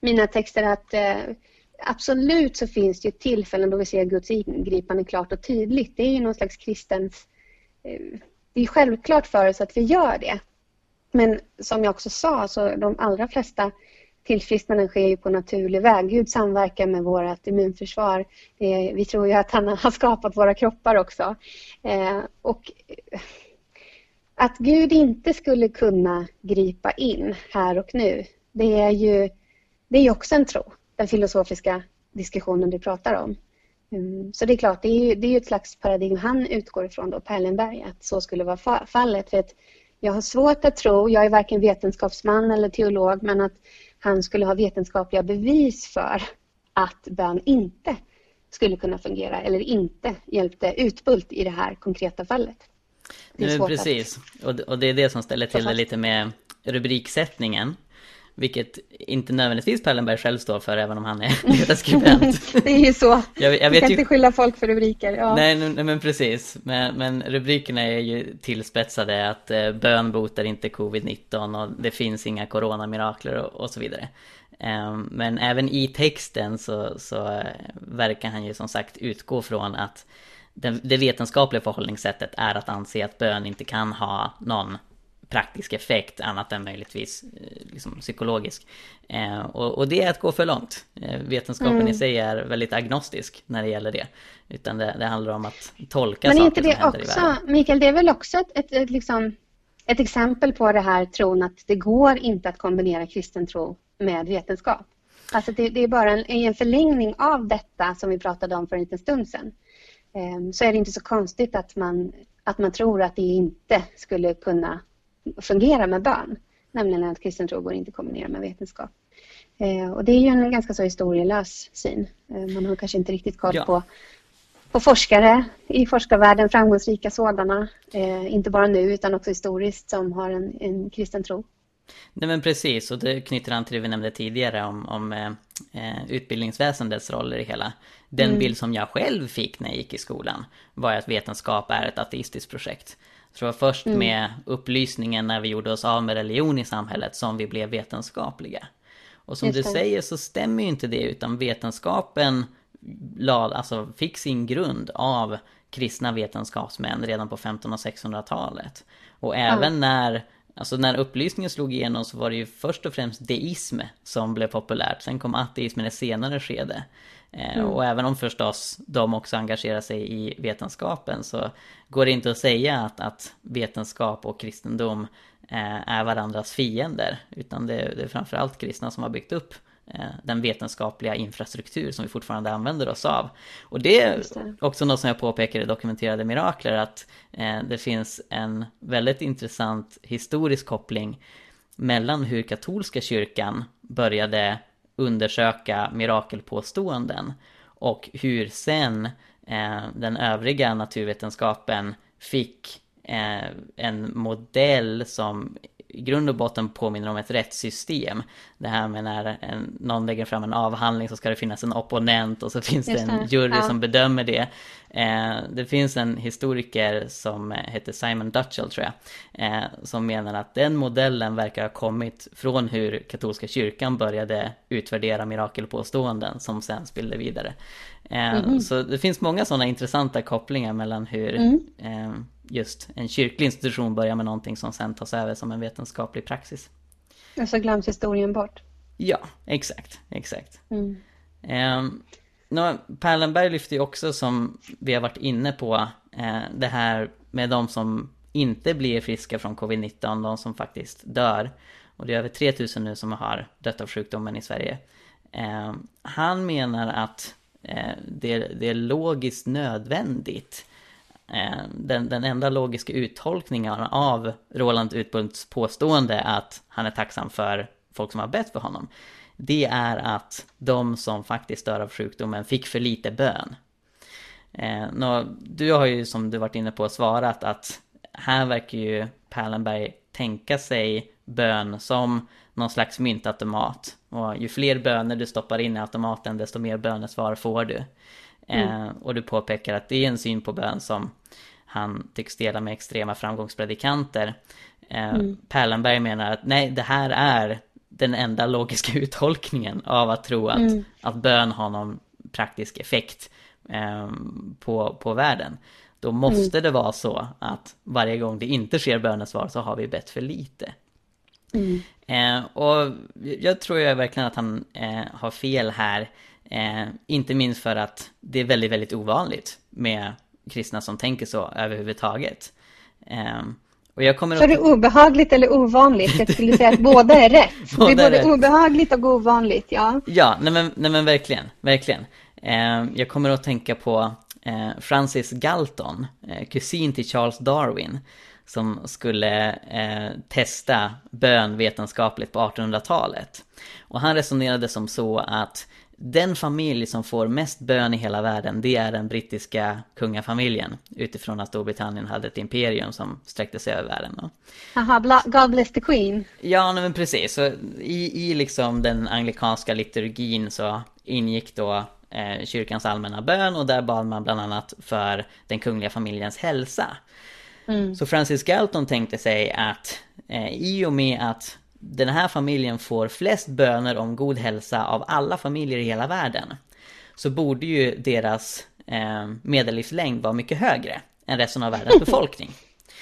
B: mina texter att eh, absolut så finns det ju tillfällen då vi ser Guds ingripande klart och tydligt. Det är ju någon slags kristens... Eh, det är självklart för oss att vi gör det. Men som jag också sa, så de allra flesta tillfrisknanden sker ju på naturlig väg. Gud samverkar med vårt immunförsvar. Eh, vi tror ju att han har skapat våra kroppar också. Eh, och eh, att Gud inte skulle kunna gripa in här och nu, det är ju det är också en tro den filosofiska diskussionen du pratar om. Mm, så det är klart, det är ju, det är ett slags paradigm han utgår ifrån då, Perlenberg, att så skulle vara fallet. För att jag har svårt att tro, jag är varken vetenskapsman eller teolog, men att han skulle ha vetenskapliga bevis för att bön inte skulle kunna fungera eller inte hjälpte Utbult i det här konkreta fallet.
A: Det är precis, att... och det är det som ställer till det lite med rubriksättningen. Vilket inte nödvändigtvis Perlenberg själv står för även om han är (laughs) ledarskribent.
B: det är ju så. Jag, jag vet kan ju... inte skylla folk för rubriker. Ja.
A: Nej, nej, men precis. Men, men, rubrikerna är ju tillspetsade att eh, bön botar inte covid-19 och det finns inga coronamirakler och, och så vidare. Eh, men även i texten så, så eh, verkar han ju som sagt utgå från att det, det vetenskapliga förhållningssättet är att anse att bön inte kan ha någon praktisk effekt annat än möjligtvis eh, liksom, psykologisk. Eh, och, och, det är att gå för långt. Eh, vetenskapen mm. i sig är väldigt agnostisk när det gäller det. Utan det, det handlar om att tolka
B: Men
A: saker
B: inte det som händer också, i världen. Mikael, det är väl också ett, ett, ett, liksom, ett exempel på det här tron att det går inte att kombinera kristen tro med vetenskap. Alltså det, det är bara en, en förlängning av detta som vi pratade om för en liten stund sedan. Eh, så är det inte så konstigt att man, att man tror att det inte skulle kunna fungera med bön. Nämligen att kristen tro går inte att kombinera med vetenskap. Eh, och det är ju en ganska så historielös syn. Eh, man har kanske inte riktigt koll ja. på, på forskare i forskarvärlden, framgångsrika sådana. Eh, inte bara nu utan också historiskt som har en, en kristen tro.
A: Nej men precis, och det knyter an till det vi nämnde tidigare om, om eh, utbildningsväsendets roll i hela. Den mm. bild som jag själv fick när jag gick i skolan var att vetenskap är ett ateistiskt projekt. Så det var först mm. med upplysningen när vi gjorde oss av med religion i samhället som vi blev vetenskapliga. Och som du säger så stämmer ju inte det utan vetenskapen la, alltså fick sin grund av kristna vetenskapsmän redan på 1500 och 1600-talet. Och även mm. när Alltså när upplysningen slog igenom så var det ju först och främst deism som blev populärt. Sen kom ateismen i ett senare skede. Eh, mm. Och även om förstås de också engagerar sig i vetenskapen så går det inte att säga att, att vetenskap och kristendom eh, är varandras fiender. Utan det, det är framförallt kristna som har byggt upp eh, den vetenskapliga infrastruktur som vi fortfarande använder oss av. Och det är också något som jag påpekar i Dokumenterade Mirakler att det finns en väldigt intressant historisk koppling mellan hur katolska kyrkan började undersöka mirakelpåståenden och hur sen eh, den övriga naturvetenskapen fick eh, en modell som i grund och botten påminner om ett rättssystem. Det här med när en, någon lägger fram en avhandling så ska det finnas en opponent och så finns Just det en jury ja. som bedömer det. Eh, det finns en historiker som heter Simon Dutchell tror jag. Eh, som menar att den modellen verkar ha kommit från hur katolska kyrkan började utvärdera mirakelpåståenden som sen spillde vidare. Eh, mm. Så det finns många sådana intressanta kopplingar mellan hur mm. Just en kyrklig institution börjar med någonting som sen tas över som en vetenskaplig praxis.
B: Och så glöms historien bort.
A: Ja, exakt, exakt. Mm. Um, no, Perlenberg lyfter ju också som vi har varit inne på eh, det här med de som inte blir friska från covid-19, de som faktiskt dör. Och det är över 3000 nu som har dött av sjukdomen i Sverige. Eh, han menar att eh, det, det, är logiskt nödvändigt Eh, den, den enda logiska uttolkningen av Roland Utbults påstående att han är tacksam för folk som har bett för honom, det är att de som faktiskt dör av sjukdomen fick för lite bön. Eh, nå, du har ju som du varit inne på svarat att här verkar ju Pallenberg tänka sig bön som någon slags myntautomat. Och ju fler böner du stoppar in i automaten desto mer bönesvar får du. Mm. Eh, och du påpekar att det är en syn på bön som han tycks dela med extrema framgångspredikanter. Eh, mm. Perlenberg menar att nej, det här är den enda logiska (laughs) uttolkningen av att tro att, mm. att bön har någon praktisk effekt eh, på, på världen. Då måste mm. det vara så att varje gång det inte sker bönesvar så har vi bett för lite. Mm. Eh, och jag tror ju verkligen att han eh, har fel här. Eh, inte minst för att det är väldigt, väldigt ovanligt med kristna som tänker så överhuvudtaget. Eh,
B: och jag kommer är det obehagligt eller ovanligt? Jag skulle säga att båda är rätt. (laughs) båda det är både rätt. obehagligt och ovanligt, ja.
A: Ja, nej men, nej men verkligen, verkligen. Eh, jag kommer att tänka på eh, Francis Galton, eh, kusin till Charles Darwin, som skulle eh, testa bön vetenskapligt på 1800-talet. Och han resonerade som så att den familj som får mest bön i hela världen, det är den brittiska kungafamiljen. Utifrån att Storbritannien hade ett imperium som sträckte sig över världen.
B: Jaha, God bless the Queen.
A: Ja, men precis. Så i, I liksom den anglikanska liturgin så ingick då eh, kyrkans allmänna bön och där bad man bland annat för den kungliga familjens hälsa. Mm. Så Francis Galton tänkte sig att eh, i och med att den här familjen får flest böner om god hälsa av alla familjer i hela världen så borde ju deras eh, medellivslängd vara mycket högre än resten av världens (laughs) befolkning.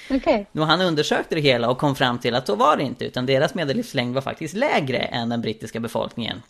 B: Okay.
A: Nu han undersökte det hela och kom fram till att så var det inte utan deras medellivslängd var faktiskt lägre än den brittiska befolkningen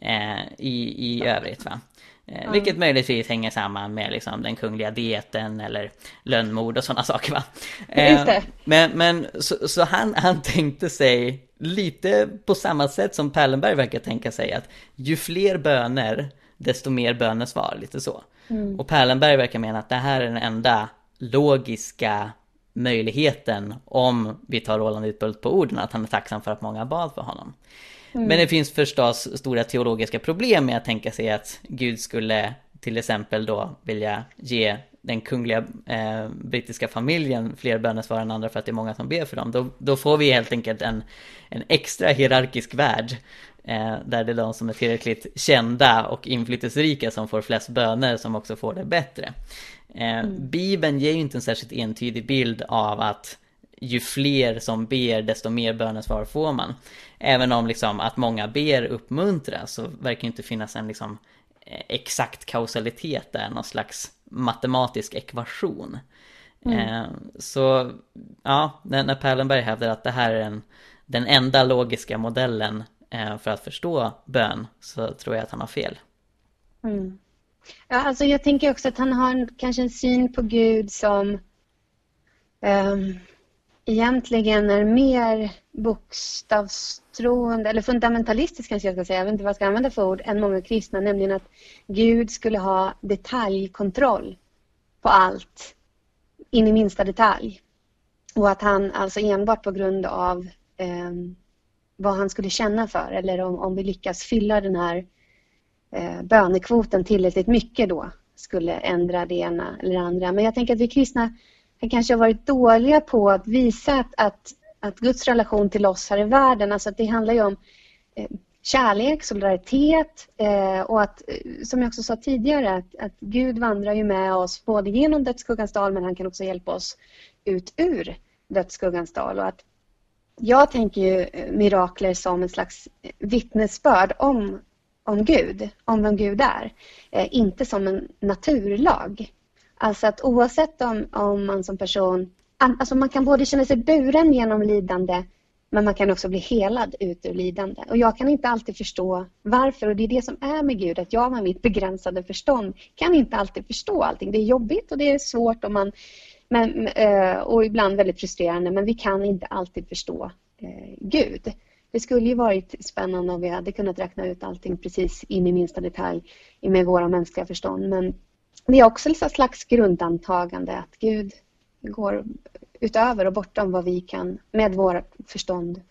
A: eh, i, i övrigt. Va? Mm. Vilket möjligtvis hänger samman med liksom den kungliga dieten eller lönnmord och sådana saker va. Eh, men, men så, så, han, han tänkte sig lite på samma sätt som Pallenberg verkar tänka sig att ju fler böner desto mer bönesvar, lite så. Mm. Och Pallenberg verkar mena att det här är den enda logiska möjligheten om vi tar Roland Utbult på orden, att han är tacksam för att många bad för honom. Mm. Men det finns förstås stora teologiska problem med att tänka sig att Gud skulle till exempel då vilja ge den kungliga eh, brittiska familjen fler bönesvar än andra för att det är många som ber för dem. Då, då får vi helt enkelt en, en extra hierarkisk värld. Eh, där det är de som är tillräckligt kända och inflytelserika som får flest böner som också får det bättre. Eh, mm. Bibeln ger ju inte en särskilt entydig bild av att ju fler som ber desto mer bönesvar får man. Även om liksom att många ber uppmuntras så verkar inte finnas en liksom exakt kausalitet där, någon slags matematisk ekvation. Mm. Eh, så ja, när, Perlenberg hävdar att det här är en, den enda logiska modellen eh, för att förstå bön så tror jag att han har fel.
B: Mm. Ja, alltså jag tänker också att han har kanske en syn på Gud som um, egentligen är mer bokstavstroende eller fundamentalistisk kanske jag ska säga, jag vet inte vad jag ska använda för ord, än många kristna, nämligen att Gud skulle ha detaljkontroll på allt in i minsta detalj. Och att han alltså enbart på grund av eh, vad han skulle känna för eller om, om vi lyckas fylla den här eh, bönekvoten tillräckligt mycket då skulle ändra det ena eller det andra. Men jag tänker att vi kristna vi kanske har varit dåliga på att visa att, att, att Guds relation till oss här i världen, alltså att det handlar ju om eh, kärlek, solidaritet eh, och att, eh, som jag också sa tidigare, att, att Gud vandrar ju med oss både genom dödsskuggans dal men han kan också hjälpa oss ut ur dödsskuggans dal. Och att jag tänker ju mirakler som en slags vittnesbörd om, om Gud, om vem Gud är. Eh, inte som en naturlag. Alltså att oavsett om, om man som person, alltså man kan både känna sig buren genom lidande men man kan också bli helad ut ur lidande. Och jag kan inte alltid förstå varför och det är det som är med Gud, att jag med mitt begränsade förstånd kan inte alltid förstå allting. Det är jobbigt och det är svårt och, man, men, eh, och ibland väldigt frustrerande men vi kan inte alltid förstå eh, Gud. Det skulle ju varit spännande om vi hade kunnat räkna ut allting precis in i minsta detalj med våra mänskliga förstånd men det är också ett slags grundantagande att Gud går utöver och bortom vad vi kan med vårt förstånd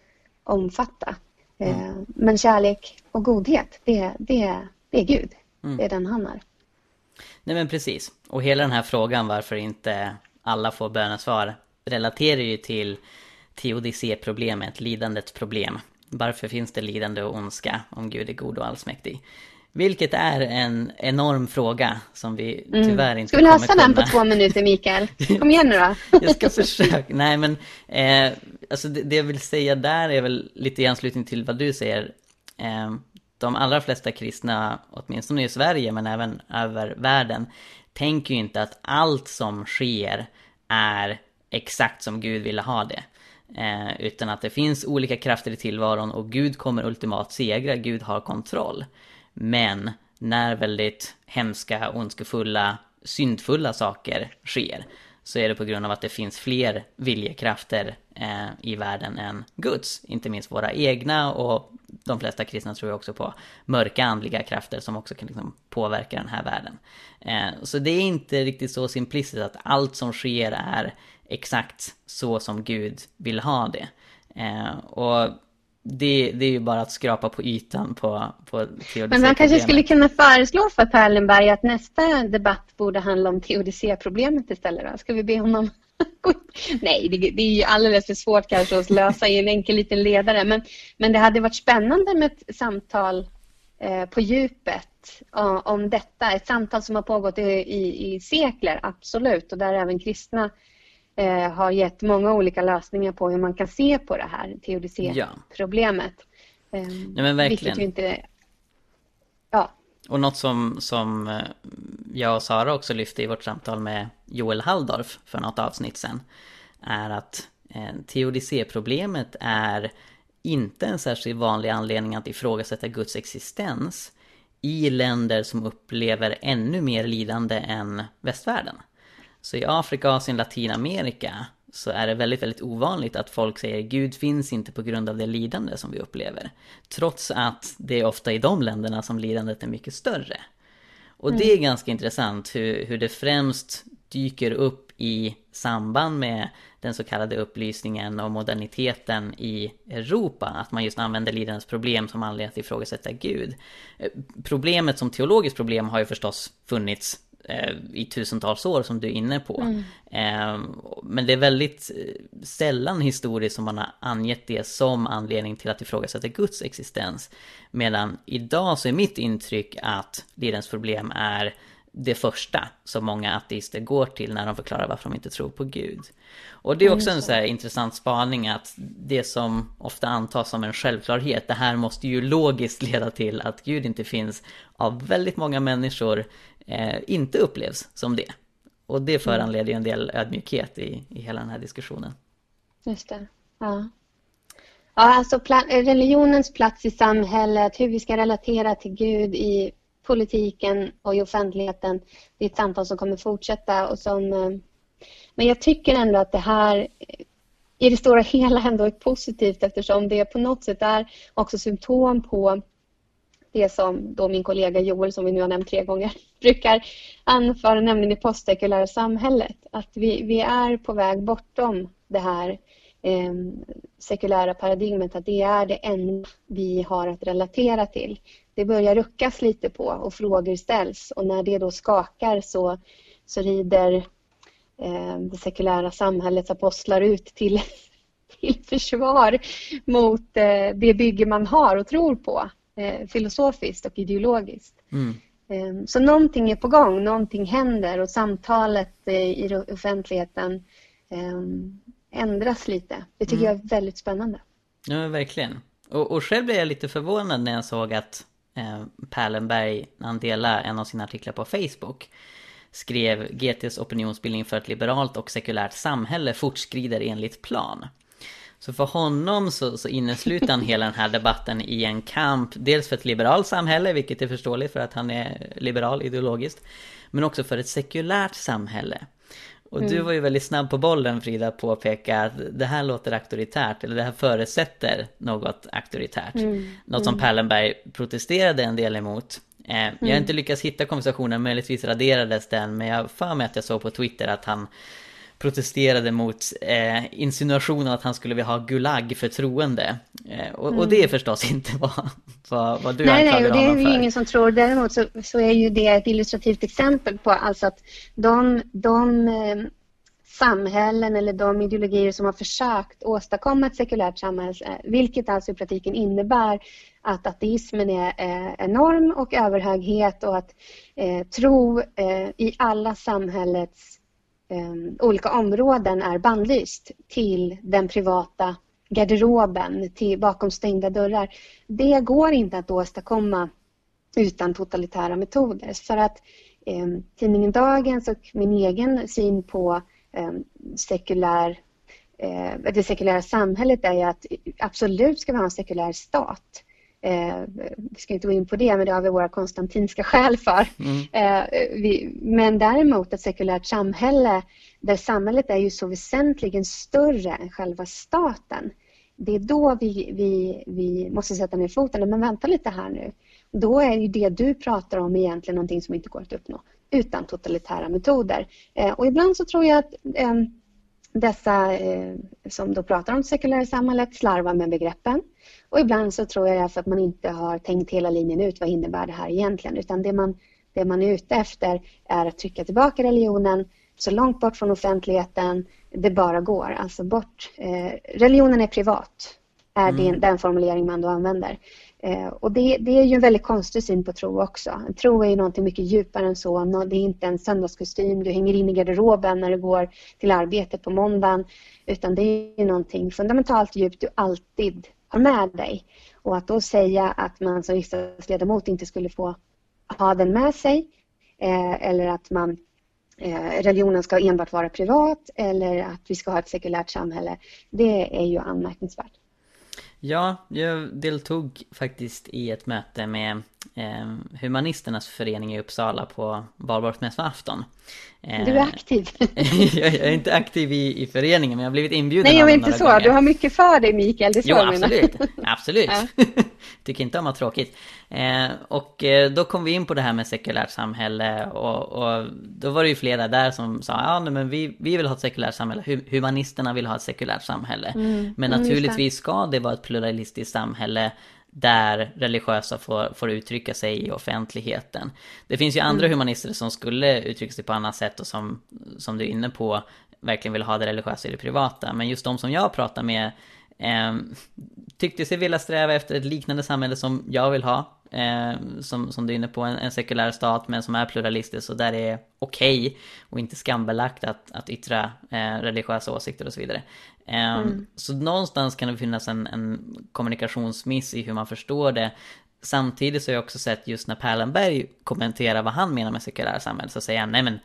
B: omfatta. Mm. Men kärlek och godhet, det, det, det är Gud. Mm. Det är den han är.
A: Nej men precis. Och hela den här frågan varför inte alla får bönesvar relaterar ju till teodicé-problemet, lidandets problem. Varför finns det lidande och ondska om Gud är god och allsmäktig? Vilket är en enorm fråga som vi mm. tyvärr inte
B: kommer kunna... Ska vi lösa den på två minuter Mikael? (laughs) Kom igen nu då. (laughs)
A: jag ska försöka. Nej men, eh, alltså det, det, jag vill säga där är väl lite i anslutning till vad du säger. Eh, de allra flesta kristna, åtminstone i Sverige men även över världen, tänker ju inte att allt som sker är exakt som Gud ville ha det. Eh, utan att det finns olika krafter i tillvaron och Gud kommer ultimat segra, Gud har kontroll. Men när väldigt hemska, ondskefulla, syndfulla saker sker så är det på grund av att det finns fler viljekrafter eh, i världen än Guds. Inte minst våra egna och de flesta kristna tror jag också på mörka andliga krafter som också kan liksom påverka den här världen. Eh, så det är inte riktigt så simplistiskt att allt som sker är exakt så som Gud vill ha det. Eh, och det, det är ju bara att skrapa på ytan på, på
B: Men man kanske skulle kunna föreslå för Perlenberg att nästa debatt borde handla om teodicéproblemet istället. Då? Ska vi be honom (laughs) Nej, det, det, är ju alldeles för svårt kanske att lösa i en enkel liten ledare. Men, men det hade varit spännande med ett samtal eh, på djupet om detta. Ett samtal som har pågått i, i, i sekler, absolut. Och där även kristna eh, har gett många olika lösningar på hur man kan se på det här teodicé-problemet.
A: Ja. Eh, Nej, men verkligen. Inte, ja. Och något som, som eh, jag och Sara också lyfte i vårt samtal med Joel Halldorf för något avsnitt sen är att eh, teodicé-problemet är inte en särskilt vanlig anledning att ifrågasätta Guds existens i länder som upplever ännu mer lidande än västvärlden. Så i Afrika, Asien, Latinamerika så är det väldigt, väldigt ovanligt att folk säger Gud finns inte på grund av det lidande som vi upplever. Trots att det är ofta i de länderna som lidandet är mycket större. Och det är mm. ganska intressant hur, hur det främst dyker upp i samband med den så kallade upplysningen och moderniteten i Europa. Att man just använder lidandets problem som anledning att ifrågasätta Gud. Eh, problemet som teologiskt problem har ju förstås funnits i tusentals år som du är inne på. Mm. Eh, men det är väldigt eh, sällan historiskt som man har angett det som anledning till att ifrågasätta Guds existens. Medan idag så är mitt intryck att lidandesproblem är det första som många ateister går till när de förklarar varför de inte tror på Gud. Och det är också en så här intressant spaning att det som ofta antas som en självklarhet, det här måste ju logiskt leda till att Gud inte finns av väldigt många människor eh, inte upplevs som det. Och det föranleder ju en del ödmjukhet i, i hela den här diskussionen.
B: Just det, ja. Ja, alltså religionens plats i samhället, hur vi ska relatera till Gud i politiken och i offentligheten. Det är ett samtal som kommer fortsätta och som... Eh, men jag tycker ändå att det här i det stora hela ändå är positivt eftersom det på något sätt är också symptom på det som då min kollega Joel, som vi nu har nämnt tre gånger, (laughs) brukar anföra, nämligen det postsekulära samhället. Att vi, vi är på väg bortom det här eh, sekulära paradigmet, att det är det enda vi har att relatera till. Det börjar ruckas lite på och frågor ställs och när det då skakar så, så rider eh, det sekulära samhällets apostlar ut till, (laughs) till försvar mot eh, det bygge man har och tror på eh, filosofiskt och ideologiskt. Mm. Eh, så någonting är på gång, någonting händer och samtalet eh, i offentligheten eh, ändras lite. Det tycker mm. jag är väldigt spännande.
A: Ja, verkligen. Och, och själv blev jag lite förvånad när jag såg att eh, Perlenberg, när han delade en av sina artiklar på Facebook, skrev GTs opinionsbildning för ett liberalt och sekulärt samhälle fortskrider enligt plan. Så för honom så, så innesluter han hela den här debatten i en kamp, dels för ett liberalt samhälle, vilket är förståeligt för att han är liberal ideologiskt, men också för ett sekulärt samhälle. Och mm. du var ju väldigt snabb på bollen Frida påpeka att det här låter auktoritärt eller det här förutsätter något auktoritärt. Mm. Något som mm. Perlenberg protesterade en del emot. Eh, jag har mm. inte lyckats hitta konversationen, möjligtvis raderades den men jag för mig att jag såg på Twitter att han protesterade mot eh, insinuationen att han skulle vilja ha Gulag för troende. Eh, och,
B: Mm.
A: och det är förstås inte vad, vad, vad du
B: Nej, nej,
A: anklagar
B: och det är
A: honom
B: ju
A: för.
B: ingen som tror. Däremot så, så är ju det ett illustrativt exempel på alltså att de, de eh, samhällen eller de ideologier som har försökt åstadkomma ett sekulärt samhälle, eh, vilket alltså i praktiken innebär att ateismen är eh, enorm och överhöghet och att eh, tro eh, i alla samhällets Ehm, olika områden är bannlyst till den privata garderoben, till bakom stängda dörrar. Det går inte att åstadkomma utan totalitära metoder. För att eh, tidningen Dagens och min egen syn på eh, sekulär, eh, det sekulära samhället är ju att absolut ska vi ha en sekulär stat. Eh, vi ska inte gå in på det, men det har vi våra konstantinska skäl för.
A: Mm.
B: Eh, vi, men däremot ett sekulärt samhälle där samhället är ju så väsentligen större än själva staten. Det är då vi, vi, vi måste sätta ner foten. Men vänta lite här nu. Då är ju det du pratar om egentligen någonting som inte går att uppnå utan totalitära metoder. Eh, och ibland så tror jag att eh, dessa eh, som då pratar om det sekulära samhället slarvar med begreppen. Och ibland så tror jag för att man inte har tänkt hela linjen ut vad innebär det här egentligen utan det man, det man är ute efter är att trycka tillbaka religionen så långt bort från offentligheten det bara går. Alltså bort, eh, religionen är privat är det, den formulering man då använder. Eh, och det, det är ju en väldigt konstig syn på tro också. Tro är ju någonting mycket djupare än så. Det är inte en söndagskostym du hänger in i garderoben när du går till arbetet på måndagen. Utan det är ju någonting fundamentalt djupt du alltid har med dig. Och att då säga att man som riksdagsledamot inte skulle få ha den med sig eh, eller att man eh, religionen ska enbart vara privat eller att vi ska ha ett sekulärt samhälle. Det är ju anmärkningsvärt.
A: Ja, jag deltog faktiskt i ett möte med eh, Humanisternas förening i Uppsala på valborgsmässoafton. Eh,
B: Du är aktiv. (laughs)
A: jag är inte aktiv i, i föreningen men jag har blivit inbjuden
B: Nej, jag
A: dem
B: inte så.
A: gånger.
B: Du har mycket för dig, Mikael. Det är så
A: Jo,
B: jag menar.
A: absolut. (laughs) Absolut.
B: Ja. (laughs)
A: Tycker inte om att ha tråkigt. Eh, och då kom vi in på det här med sekulärt samhälle och, och då var det ju flera där som sa ja nej, men vi, vi vill ha ett sekulärt samhälle, Hu- humanisterna vill ha ett sekulärt samhälle. Men
B: mm, just det.
A: naturligtvis ska det vara ett pluralistiskt samhälle där religiösa får, får uttrycka sig i offentligheten. Det finns ju andra humanister som skulle uttrycka sig på annat sätt och som, som du är inne på verkligen vill ha det religiösa i det privata. Men just de som jag pratar med eh, tyckte sig vilja sträva efter ett liknande samhälle som jag vill ha. Eh, som, som du är inne på, en, en sekulär stat men som är pluralistisk och där det är okej och inte skambelagt att, att yttra eh, religiösa åsikter och så vidare. Eh, Så någonstans kan det finnas en, en kommunikationsmiss i hur man förstår det. Samtidigt så har jag också sett just när Perlenberg kommenterar vad han menar med sekulära samhälle så säger han nej men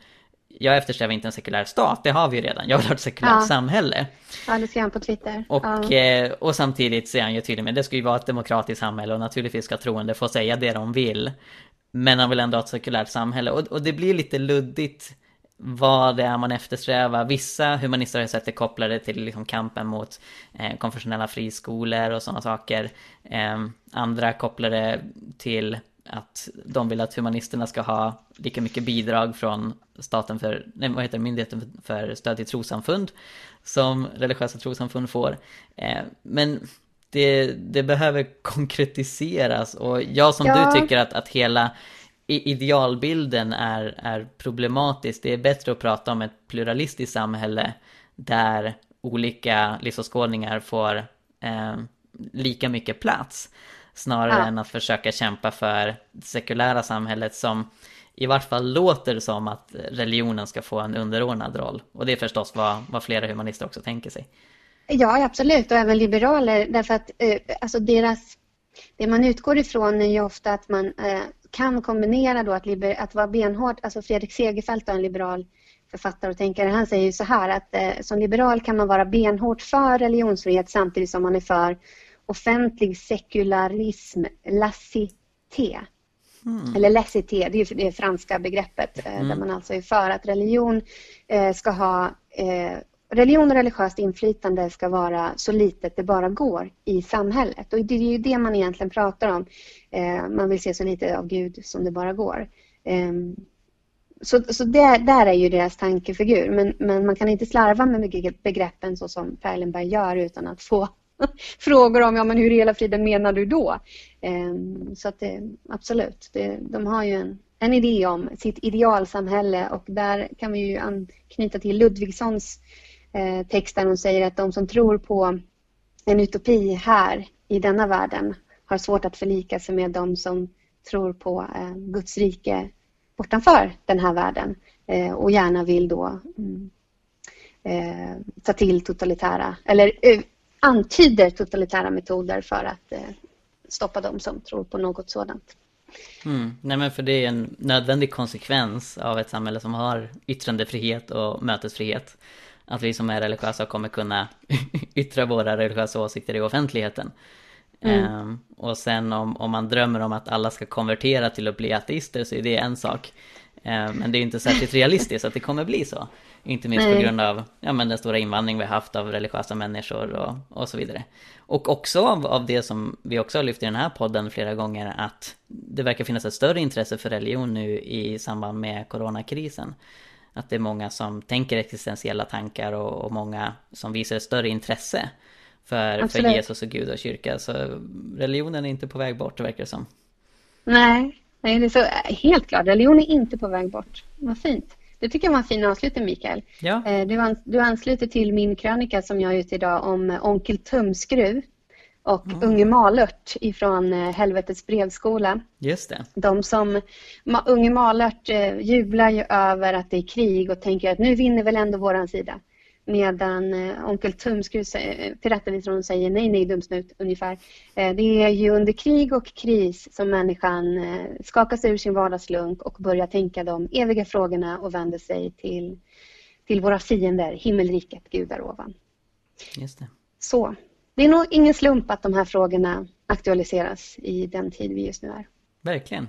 A: jag eftersträvar inte en sekulär stat, det har vi ju redan. Jag vill ha ett sekulärt
B: Ja.
A: samhälle.
B: Ja, det ser han på Twitter.
A: Och,
B: ja.
A: eh, och samtidigt är han ju tydlig med det ska ju vara ett demokratiskt samhälle och naturligtvis ska troende få säga det de vill. Men han vill ändå ha ett sekulärt samhälle och, och det blir lite luddigt vad det är man eftersträvar. Vissa humanister har jag sett det kopplade till liksom kampen mot eh, konfessionella friskolor och sådana saker. Eh, andra kopplar det till att de vill att humanisterna ska ha lika mycket bidrag från staten för, nej, vad heter det, myndigheten för stöd till trossamfund som religiösa trossamfund får. Eh, men det, det behöver (laughs) konkretiseras och jag som
B: Ja.
A: du tycker att, att hela idealbilden är, är problematisk. Det är bättre att prata om ett pluralistiskt samhälle där olika livsåskådningar får eh, lika mycket plats. Snarare
B: Ja.
A: än att försöka kämpa för det sekulära samhället som i vart fall låter som att religionen ska få en underordnad roll. Och det är förstås vad, vad flera humanister också tänker sig.
B: Ja, absolut. Och även liberaler. Därför att eh, alltså deras, det man utgår ifrån är ju ofta att man eh, kan kombinera då att, liber, att vara benhård. Alltså Fredrik Segerfeldt är en liberal författare och tänkare. Han säger ju så här att eh, som liberal kan man vara benhårt för religionsfrihet samtidigt som man är för offentlig sekularism, laicité. Eller laicité, det är det franska begreppet eh, där man alltså är för att religion eh, ska ha eh, Religion och religiöst inflytande ska vara så litet det bara går i samhället. Och det är ju det man egentligen pratar om. Eh, man vill se så lite av Gud som det bara går. Ehm, så så där, där är ju deras tankefigur. Men, men man kan inte slarva med begreppen så som Perlenberg gör utan att få (laughs) frågor om ja, men hur i hela friden menar du då? Ehm, så att det, absolut, det, de har ju en, en idé om sitt idealsamhälle och där kan vi ju anknyta till Ludvigssons eh, text där hon säger att de som tror på en utopi här i denna världen har svårt att förlika sig med de som tror på eh, Guds rike bortanför den här världen eh, och gärna vill då mm, eh, ta till totalitära eller eh, antyder totalitära metoder för att eh, stoppa dem som tror på något sådant.
A: Mm. Nej men för det är en nödvändig konsekvens av ett samhälle som har yttrandefrihet och mötesfrihet. Att vi som är religiösa kommer kunna (laughs) yttra våra religiösa åsikter i offentligheten. Mm. Um, och sen om, om man drömmer om att alla ska konvertera till att bli ateister så är det en sak. Um, men det är inte särskilt (laughs) realistiskt att det kommer bli så. Inte minst Nej. på grund av ja, men den stora invandring vi har haft av religiösa människor och, och så vidare. Och också av, av det som vi också har lyft i den här podden flera gånger att det verkar finnas ett större intresse för religion nu i samband med coronakrisen. Att det är många som tänker existentiella tankar och, och många som visar ett större intresse för, för Jesus och Gud och kyrka. Så religionen är inte på väg bort, verkar det som.
B: Nej, nej det är så helt klart. Religion är inte på väg bort. Vad fint. Det tycker jag var en fin avslutning, Mikael.
A: Ja.
B: Eh, du, ans du ansluter till min krönika som jag har ute idag om Onkel Tumskruv och mm. Unge Malört ifrån eh, Helvetets brevskola.
A: Just det.
B: De som, Unge Malört eh, jublar ju över att det är krig och tänker att nu vinner väl ändå våran sida. Medan eh, onkel Tumskruv tillrättavisar honom och säger nej, nej dumsnut ungefär. Det är ju under krig och kris som människan skakar sig ur sin vardagslunk och börjar tänka de eviga frågorna och vänder sig till, till våra fiender, himmelriket, gudar ovan.
A: Just det.
B: Så, det är nog ingen slump att de här frågorna aktualiseras i den tid vi just nu är.
A: Verkligen.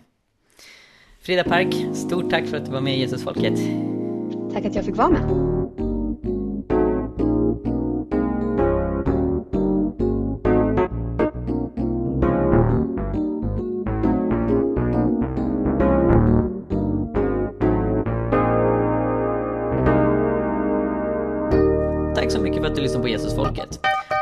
A: Frida Park, stort tack för att du var med i Jesusfolket.
B: Tack att jag fick vara med.
A: du lyssnar på Jesusfolket.